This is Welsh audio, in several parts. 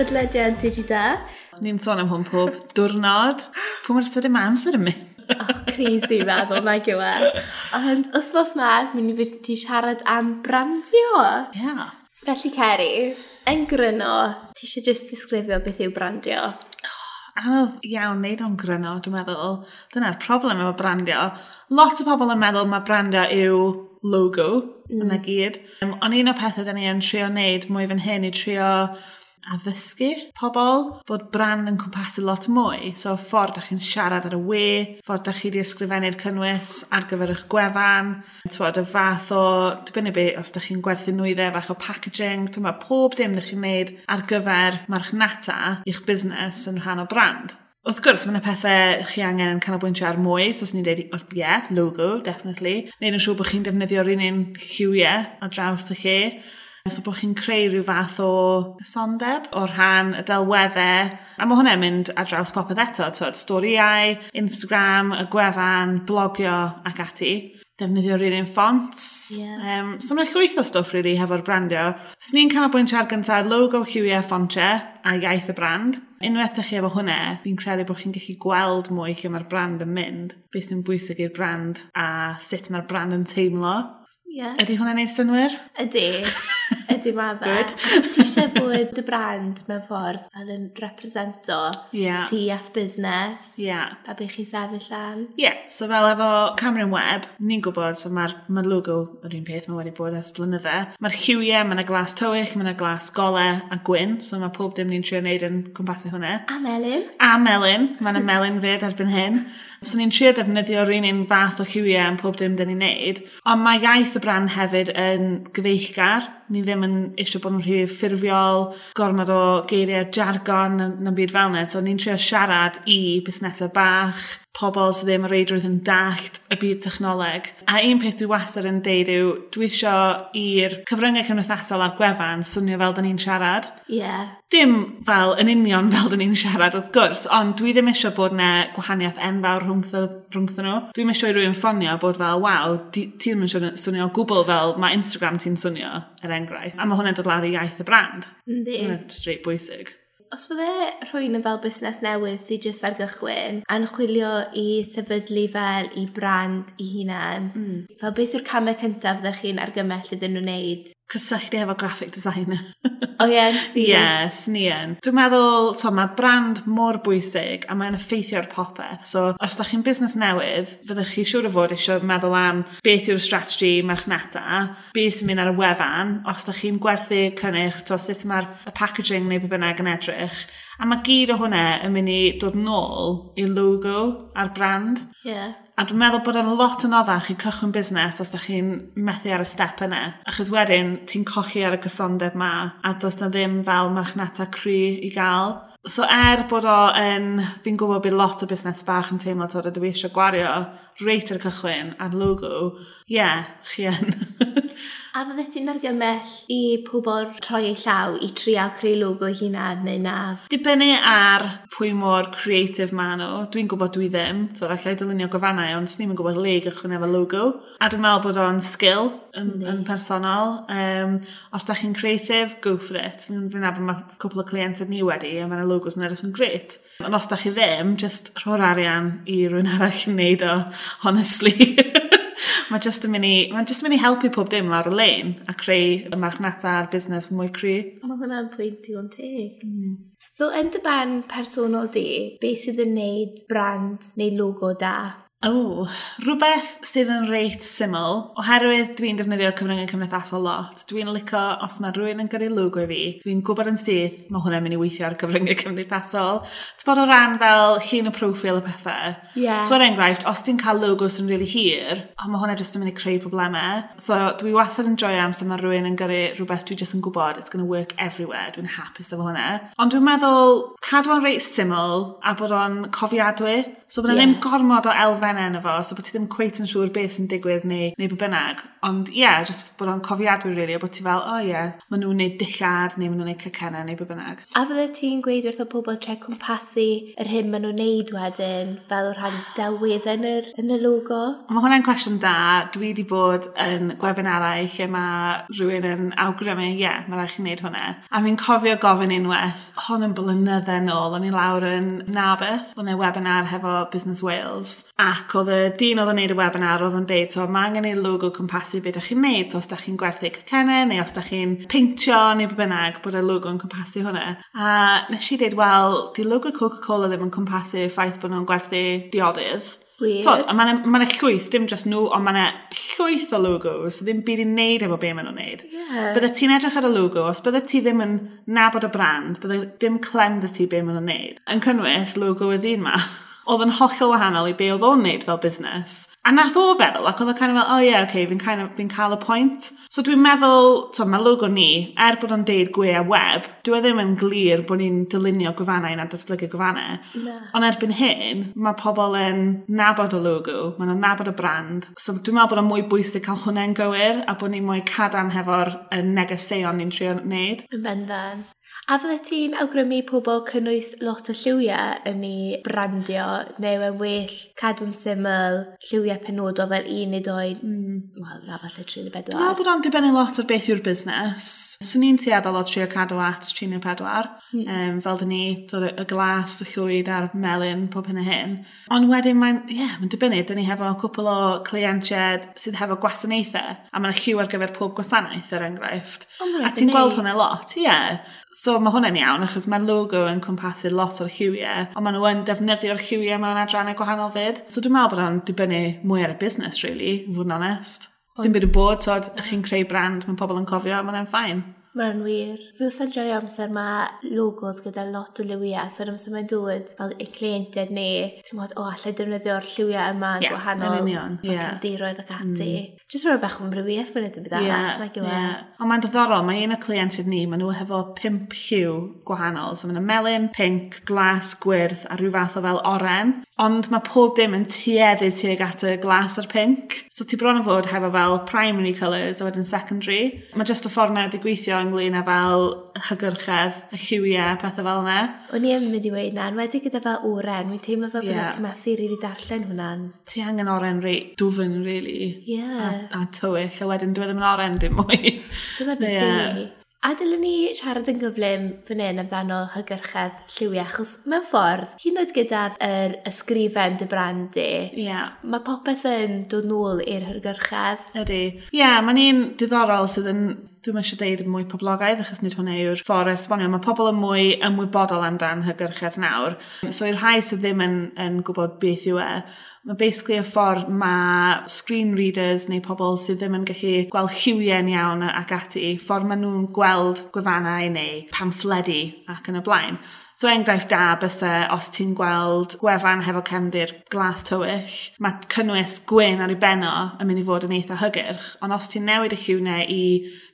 podlediad Digi Ni'n sôn am hwn pob diwrnod. Pwy mae'r sydyn mams ar ymwneud? oh, crazy meddwl, na gyw e. Ond wythnos ma, mi'n i fynd ti siarad am brandio. Ie. Yeah. Felly, Ceri, yn gryno, ti eisiau just disgrifio beth yw brandio? anodd iawn wneud o'n gryno, dwi'n meddwl. Dyna'r problem efo brandio. Lot o pobl yn meddwl mae brandio yw logo mm. yna gyd. Um, ond un o pethau da ni yn trio wneud mwy fan hyn i trio addysgu pobl bod brand yn cwmpasu lot mwy. So ffordd da chi'n siarad ar y we, ffordd da chi wedi ysgrifennu'r cynnwys ar gyfer eich gwefan, twod y fath o, dibynnu be, os da chi'n gwerthu nwyddau fach o packaging, dyma pob dim da chi'n neud ar gyfer marchnata i'ch busnes yn rhan o brand. Wrth gwrs, mae yna pethau chi angen yn canolbwyntio ar mwy, so os ni'n dweud, oh, yeah, logo, definitely. Neu'n siŵr bod chi'n defnyddio'r un un lliwiau ar draws y lle So bod chi'n creu rhyw fath o sondeb o rhan y delweddau. A mae hwnna'n mynd ar draws popeth eto, twyd, storiau, Instagram, y gwefan, blogio ac ati defnyddio rhywun un ffont. Yeah. Um, so mae'n llwyth o stwff rili really hefo'r brandio. Os ni'n canolbwyntio ar gyntaf logo, lliwiau, ffontiau a iaith y brand. Unwaith ydych chi efo hwnna, fi'n credu bod chi'n gallu gweld mwy lle mae'r brand yn mynd, beth sy'n bwysig i'r brand a sut mae'r brand yn teimlo. Yeah. Ydy hwnna'n neud synwyr? Ydy. Ydy ma dda. ti eisiau bod dy brand mewn ffordd a ddim represento yeah. ti ath busnes yeah. a bych chi sefyll am. Ie, yeah. so fel efo Cameron Webb, ni'n gwybod, so mae'r ma logo yr un peth mae wedi bod ers blynydde. Mae'r lliwiau, mae yna glas tywych, mae yna glas gole a gwyn, so mae pob dim ni'n trio wneud yn cwmpasu hwnna. A melyn. A melyn, mae yna melyn fyd erbyn hyn. So ni'n trio defnyddio rhywun un fath o lliwiau yn pob dim dyn ni'n neud, ond mae iaith y brand hefyd yn gyfeichgar. Ni ni ddim yn eisiau bod yn rhy ffurfiol, gormod o geiriau jargon na, byd fel yna. So ni'n trio siarad i busnesau bach pobl sydd ddim reidrwydd yn dallt y byd technoleg. A un peth dwi wastad yn deud yw, dwi eisiau i'r cyfryngau cymdeithasol a'r gwefan swnio fel dyn ni'n siarad. Ie. Yeah. Dim fel yn union fel dyn ni'n siarad wrth gwrs, ond dwi ddim eisiau bod na gwahaniaeth enfawr rhwngth nhw. Dwi'n eisiau i rhywun ffonio bod fel, waw, ti ddim yn swnio gwbl fel mae Instagram ti'n swnio, er enghraifft. A mae hwnna'n dod lawr i iaith y brand. Yndi. So, straight bwysig. Os fydde rhywun yn fel busnes newydd sydd jyst ar gychwyn a'n chwilio i sefydlu fel i brand i hunan, mm. fel beth yw'r camau cyntaf ddech chi'n argymell iddyn nhw wneud? cysylltu efo graphic designer. Oh, o ie, sni. Ie, sni yn. Dwi'n meddwl, so, mae brand mor bwysig a mae'n effeithio ar popeth. So, os da chi'n busnes newydd, fyddwch chi siŵr o fod eisiau meddwl am beth yw'r strategy marchnata, beth sy'n mynd ar y wefan, os da chi'n gwerthu cynnyrch, to sut mae'r packaging neu beth bynnag yn edrych, A mae gyd o hwnna yn mynd i dod nôl i logo a'r brand. Yeah. A dwi'n meddwl bod yn lot yn oddach i cychwyn busnes os ydych chi'n methu ar y step yna. Achos wedyn, ti'n cochi ar y gysondeb ma, a does na ddim fel marchnata cry i gael. So er bod o yn, fi'n gwybod bod lot o busnes bach yn teimlo dod o dwi eisiau gwario reit ar y cychwyn, ar logo, ie, yeah, chi yn. A fydde ti'n argymell i pobl troi eu llaw i trial creu logo hunan neu na? Dibynnu ar pwy mor creative ma nhw. Dwi'n gwybod dwi ddim. So, allai dylunio gofannau, ond ni'n yn gwybod le gychwyn efo logo. A dwi'n meddwl bod o'n skill yn, mm. yn personol. Um, os da chi'n creative, go for it. Fi'n fi'n nabod mae cwpl o clientau ni wedi, a mae'n logos yn edrych yn gret. Ond os da chi ddim, just rho'r arian i rwy'n arall yn neud o, honestly. Mae jyst yn mynd i, mae'n jyst yn mynd i helpu pob dim lawr y lein a creu y marchnata a'r busnes mwy cry. Mae hwnna'n pwynt i o'n teg. Mm. So, yn dy ben personol di, beth sydd yn neud brand neu logo da? O, rhywbeth sydd yn reit syml, oherwydd dwi'n defnyddio'r cyfryngau cymdeithasol lot, dwi'n licio os mae rhywun yn gyrru lwg i fi, dwi'n gwybod yn syth mae hwnna'n mynd i weithio ar cyfryngau cymdeithasol. Ti'n bod o ran fel llun o profil y pethau. Yeah. So er enghraifft, os ti'n cael logo sy'n rili really hir, o, mae hwnna jyst yn mynd i creu problemau. So dwi wastad yn joio am sy'n mae rhywun yn gyrru rhywbeth dwi jyst yn gwybod, it's going to work everywhere, dwi'n hapus efo hwnna. Ond dwi'n meddwl cadw o'n reit syml a bod o'n cofiadwy, so bod yeah. ddim gormod o elfen elfennau yna efo, so bod ti ddim cweit yn siŵr beth sy'n digwydd neu, neu bod bynnag. Ond ie, yeah, just bod o'n cofiadwy, really, a bod ti fel, o oh, ie, yeah, maen nhw'n neud dillad, neu maen nhw'n neud cycennau, neu bod bynnag. A fydde ti'n gweud wrth o pobl tre cwmpasu yr hyn maen nhw'n neud wedyn, fel o rhan delwydd yn, yr, yn y logo? Mae hwnna'n cwestiwn da. Dwi wedi bod yn gwebinarau lle mae rhywun yn awgrymu, ie, yeah, mae rhaid chi'n neud hwnna. A fi'n cofio gofyn unwaith, hon yn blynydde nôl, o'n i lawr yn Nabeth, o'n i webinar hefo Business Wales, ac ac oedd y dyn oedd yn neud y webinar oedd yn deud, so mae angen i'r logo cwmpasu beth ydych chi'n neud, so os ydych chi'n gwerthu cacennau neu os ydych chi'n peintio neu beth bynnag bod y logo yn cwmpasu hwnna. A nes i dweud, wel, di logo Coca-Cola ddim yn cwmpasu ffaith bod nhw'n gwerthu diodydd. Weird. So, a mae yna llwyth, dim just nhw, ond mae yna llwyth o logos, ddim byd i'n neud efo be maen nhw'n neud. Yeah. Bydde ti'n edrych ar y logo, os bydde ti ddim yn nabod y brand, bydde dim clem dy ti be maen nhw'n neud. Yn cynnwys logo y ddyn ma oedd yn hollol wahanol i be oedd o'n neud fel busnes. A nath o feddwl, ac oedd o kind of fel, oh yeah, okay, fi'n kind of, fi cael y pwynt. So dwi'n meddwl, to, mae logo ni, er bod o'n deud gwe a web, dwi e ddim yn glir bod ni'n dylunio gwefannau na datblygu gwefannau. No. Ond erbyn hyn, mae pobl yn nabod y logo, maen nhw'n nabod y brand. So dwi'n meddwl bod o'n mwy bwysig cael hwnna'n gywir, a bod ni'n mwy cadan hefo'r negeseuon ni'n trio wneud. Yn bendant. A fydde ti'n awgrymu pobl cynnwys lot o lliwiau yn ei brandio neu yn well cadw'n syml lliwiau penodol fel un neu doi, mm, wel, na falle tri neu bedwar. Dwi'n meddwl bod o'n dibynnu lot ar beth yw'r busnes. Swn i'n tueddol o trio cadw at tri neu pedwar, mm. um, fel dyn ni, dod y glas, y llwyd a'r melyn, pob hyn a hyn. Ond wedyn mae'n, ie, yeah, mae'n dibynnu, dyn ni hefo cwpl o cleientiaid sydd hefo gwasanaethau, a mae'n lliw ar gyfer pob gwasanaeth, er enghraifft. Oh, a ti'n gweld hwnna lot, ie. Yeah. So mae hwnna'n iawn, achos mae'r logo yn cwmpasu lot o'r lliwiau, ond maen nhw yn defnyddio'r lliwiau mewn adrannau gwahanol fyd. So dwi'n meddwl bod o'n dibynnu mwy ar y busnes, really, fod yn onest. Sy'n byd yn bod, so chi'n creu brand, mae pobl yn cofio, mae'n ffain. Mae'n wir. Fi wrth yn joio amser mae logos gyda lot o liwiau, so amser mae'n dod fel ein cleientiaid ni, ti'n gwybod, o, allai defnyddio'r lliwiau yma yn yeah, gwahanol. Ie, yn union. Ie. Yeah. Ac ati. Mm. Jyst rwy'n bach o'n brywiaeth mynd yn bydda yeah, arall, mae'n yeah. E? Ond mae'n ddoddorol, mae un o cleientiaid ni, maen nhw hefo pimp lliw gwahanol. So mae'n melyn, pink, glas, gwyrdd a rhyw fath o fel oren. Ond mae pob dim yn tueddu tuag at y glas a'r pink. So ti bron o fod hefo fel primary colours a wedyn secondary. Mae jyst y ffordd mae wedi gweithio ynglyn â fel hygyrchedd, y lliwiau, pethau fel yna. O'n i yn mynd i weid na, wedi gyda fel oren, wy'n teimlo fel yeah. bod ti'n methu rili darllen hwnna'n. Ti angen oren rei, dwfn, really. Yeah. A, a tywyll, a wedyn dwi e ddim yn oren dim mwy. Dyna beth yeah. A dylwn ni siarad yn gyflym fan hyn amdano hygyrchedd lliwiau, achos mewn ffordd, hyd yn oed gyda yr ysgrifen dy brand brandu, yeah. mae popeth yn dod nôl i'r hygyrchedd. Ydy. Ie, yeah, mae'n un diddorol sydd yn Dwi'n eisiau deud mwy poblogaidd achos nid hwnna yw'r ffordd esbonio. Mae pobl yn mwy ymwybodol amdan hygyrchedd nawr. So i'r rhai sydd ddim yn, yn gwybod beth yw e, mae basically y ffordd mae screen readers neu pobl sydd ddim yn gallu gweld lliwiau'n iawn ac ati, ffordd maen nhw'n gweld gwefannau neu pamffledu ac yn y blaen. So er enghraifft da bysau os ti'n gweld gwefan hefo cefndir glas tywyll, mae cynnwys gwyn ar ei benno yn mynd i fod yn eitha hygyrch, ond os ti'n newid y lliwnau i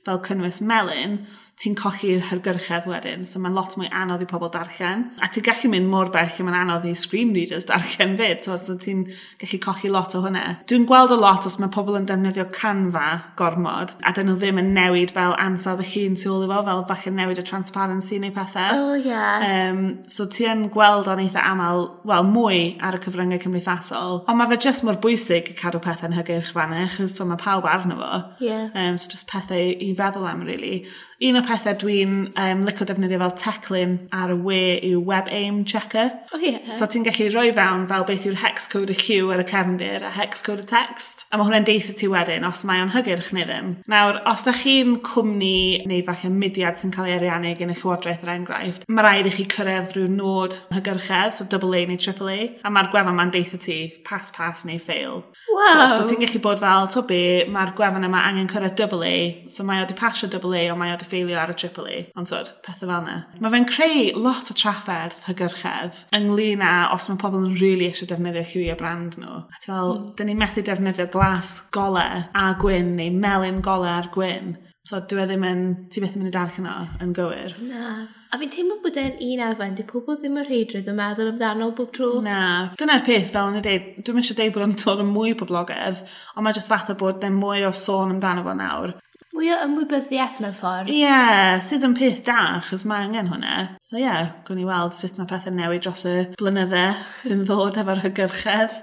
fel Wilkin melon. ti'n colli'r hyrgyrchedd wedyn, so mae'n lot mwy anodd i pobl darllen. A ti'n gallu mynd mor bell lle mae'n anodd i screen readers darllen fyd, so, so ti'n gallu colli lot o hwnna. Dwi'n gweld o lot os mae pobl yn defnyddio canfa gormod, a dyn nhw ddim yn newid fel ansawdd y llun tu ôl i fo, fel falle newid y transparency neu pethau. Oh, yeah. Um, so ti yn gweld o'n eitha aml, wel, mwy ar y cyfryngau cymdeithasol, ond mae fe jyst mor bwysig i cadw pethau'n hygyrch fanna, chos so mae pawb arno fo. Yeah. Um, so just pethau i feddwl am, really. Un o pethau dwi'n um, licio defnyddio fel teclyn ar y we yw web aim checker. Oh, yeah. So ti'n gallu rhoi fewn fel beth yw'r hex code y lliw ar y cefndir a hex code y text. A mae hwnna'n deitha ti wedyn os mae o'n hygyrch neu ddim. Nawr, os da chi'n cwmni neu falle mudiad sy'n cael ei ariannu gen y Llywodraeth yr enghraifft, mae rhaid i chi cyrraedd rhyw nod hygyrchedd, so AA neu AAA, a mae'r gwefan ma'n deitha ti pass pass neu fail. Wow. So so ti'n gallu bod fel, to be, mae'r gwefan yma angen cyrraedd double A, so mae o di pasio double A, ond mae o di ffeilio ar y triple A. Ond sod, pethau fel yna. Mae fe'n creu lot o trafferth hygyrchedd ynglyn â os mae pobl yn really eisiau defnyddio lliwio brand nhw. A ti'n fel, mm. dyn ni methu defnyddio glas gole a gwyn neu melyn gole ar gwyn So, dwi e ddim yn, ti beth yn mynd i darllen hynna yn gywir. Na. A fi'n teimlo bod e'n un elfen, di pobl ddim yn rheidrydd yn meddwl amdano bob tro. Na. Dyna'r peth, fel yn y deud, dwi'n eisiau deud bod yn dod yn mwy poblogaidd, ond mae jyst fath o bod yn mwy o sôn amdano fo nawr. Mwy o ymwybyddiaeth mewn ffordd. Ie, yeah, sydd yn peth da, chos mae angen hwnna. So ie, yeah, gwni weld sut mae pethau newid dros y blynydde sy'n ddod efo'r hygyrchedd.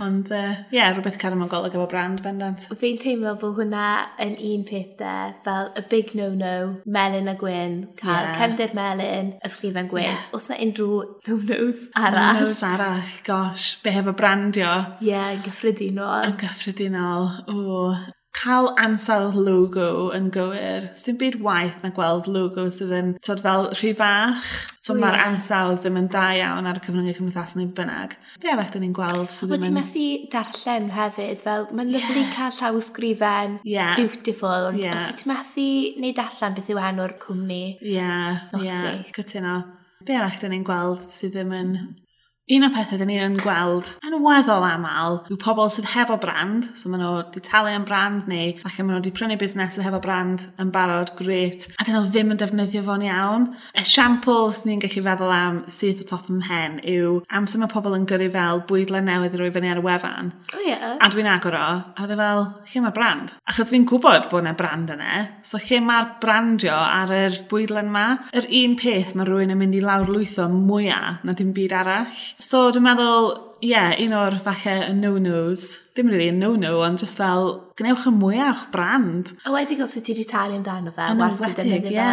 Ond ie, uh, yeah, rhywbeth caramogol golwg efo brand bendant. Fi'n teimlo bod hwnna yn un peth de, fel y big no-no, melyn a gwyn, cael yeah. cefndir melyn, ysgrifen gwyn. Yeah. Os na unrhyw no-nos arall. No-nos arall, gosh, be hefo brandio. Ie, yeah, yn gyffredinol. Yn gyffredinol, o cael ansawdd logo yn gywir. Sdim byd waith na gweld logo sydd yn tod fel rhy fach. So yeah. mae'r ansawdd ddim yn da iawn ar y cyfryngau cymdeithas neu bynnag. Be arall dyn ni'n gweld sydd ddim yn... Ti'n methu darllen hefyd, fel mae'n lyflu yeah. cael llawsgrifen. yeah. beautiful, ond yeah. os ti'n methu neud allan beth yw enw'r cwmni. Ie, yeah. yeah. cytuno. Be arall dyn ni'n gweld sydd ddim yn Un o'r pethau dyn ni yn gweld yn weddol aml yw pobl sydd hefo brand, so maen nhw wedi talu am brand neu falle maen nhw wedi prynu busnes sydd hefo brand yn barod, greit, a dyn nhw ddim yn defnyddio fo'n iawn. Esiampl sy'n ni'n gallu feddwl am syth o top ym mhen yw amser mae pobl yn gyrru fel bwydle newydd i roi fyny ar y wefan. O oh, yeah. A dwi'n agor o, a dwi e fel, lle mae brand? Achos fi'n gwybod bod yna brand yna, so lle mae'r brandio ar yr bwydlen yma? Yr un peth mae rhywun yn mynd i lawr lwytho mwyaf na dim byd arall. So dwi'n meddwl, ie, yeah, un o'r falle y no-nos, dim really a no-no, ond just fel, gwnewch y mwyach brand. A wedi gos wyt ti wedi talu amdano fe, yn i Ie,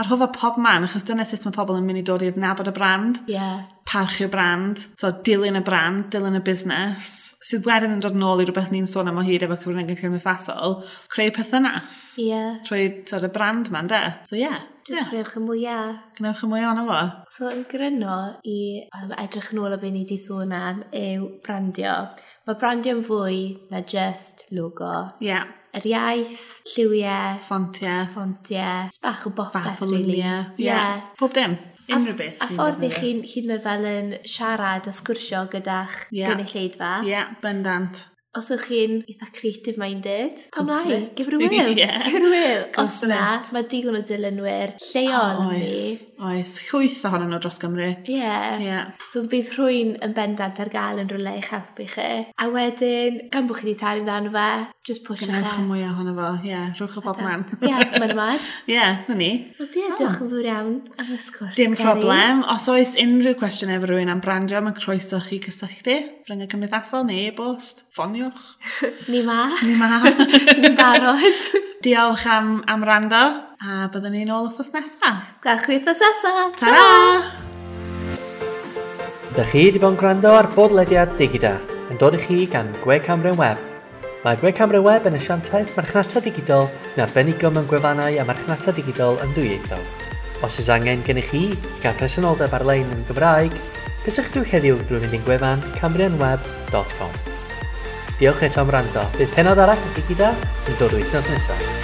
ar hofa pob man, achos dyna sut mae pobl yn mynd i dod i'r nabod y brand. Ie. Yeah. Parchu y brand, so dilyn y brand, dilyn y busnes, sydd wedyn yn dod yn ôl i rhywbeth ni'n sôn am o hyd efo cyfryngau cymdeithasol, creu perthynas. Ie. Yeah. Trwy tod y brand ma'n de. So ie. Yeah. Just yeah. gwnewch y mwyaf. Gwnewch y mwyaf ond efo. So yn gryno i um, edrych yn ôl o beth ni wedi sôn am yw brandio. Mae brandio'n fwy na just logo. Ie. Yeah. Yr iaith, lliwiau. Ffontiau. Ffontiau. Bach o bopeth, Fath o really. Ie. Yeah. Pob dim. Unrhyw beth. A ffordd i chi'n hyd yn fel yn siarad a sgwrsio gyda'ch yeah. gynulleidfa. Ie, yeah, bendant os ydych chi'n eitha creative minded, pam lai, gyfer wyl, yeah. gyfer wyl. Os na, mae digon o dilynwyr lleol oh, yn ni. Oes, chwyth ohonyn nhw dros Gymru. Ie. Yeah. yeah. So bydd rhywun yn bendant ar gael yn rhywle i'ch helpu chi. A wedyn, gan bod chi wedi talu amdano fe, just push Gynna chi. Gynna mwy e. ohono fo, ie, yeah, rhwch o bob man. Ie, mae'n ymlaen. Ie, na ni. Wel, di, diolch yn fawr iawn am y sgwrs. Dim problem. Os oes unrhyw cwestiwn efo rhywun am brandio, mae'n croeso chi cysylltu. Bryngau cymdeithasol neu e-bost, ffonio ffoniwch. Ni ma. Ni ma. Ni'n barod. Diolch am, am rando, a byddwn ni'n ôl wrthos nesaf. Gwelch chi wrthos nesaf. Ta-ra! Da chi wedi bod yn gwrando ar bodlediad digida yn dod i chi gan Gwe Camryn Web. Mae Gwe Camryn Web yn asiantaeth marchnata digidol sy'n arbenigo mewn gwefannau a marchnata digidol yn dwyieithol. Os oes angen gennych chi i gael presenoldeb ar-lein yn Gymraeg, Cysych heddiw drwy fynd i'n gwefan camrynweb.com. Diolch eto am rando. Bydd penod arall yn digida yn dod wythnos nesaf.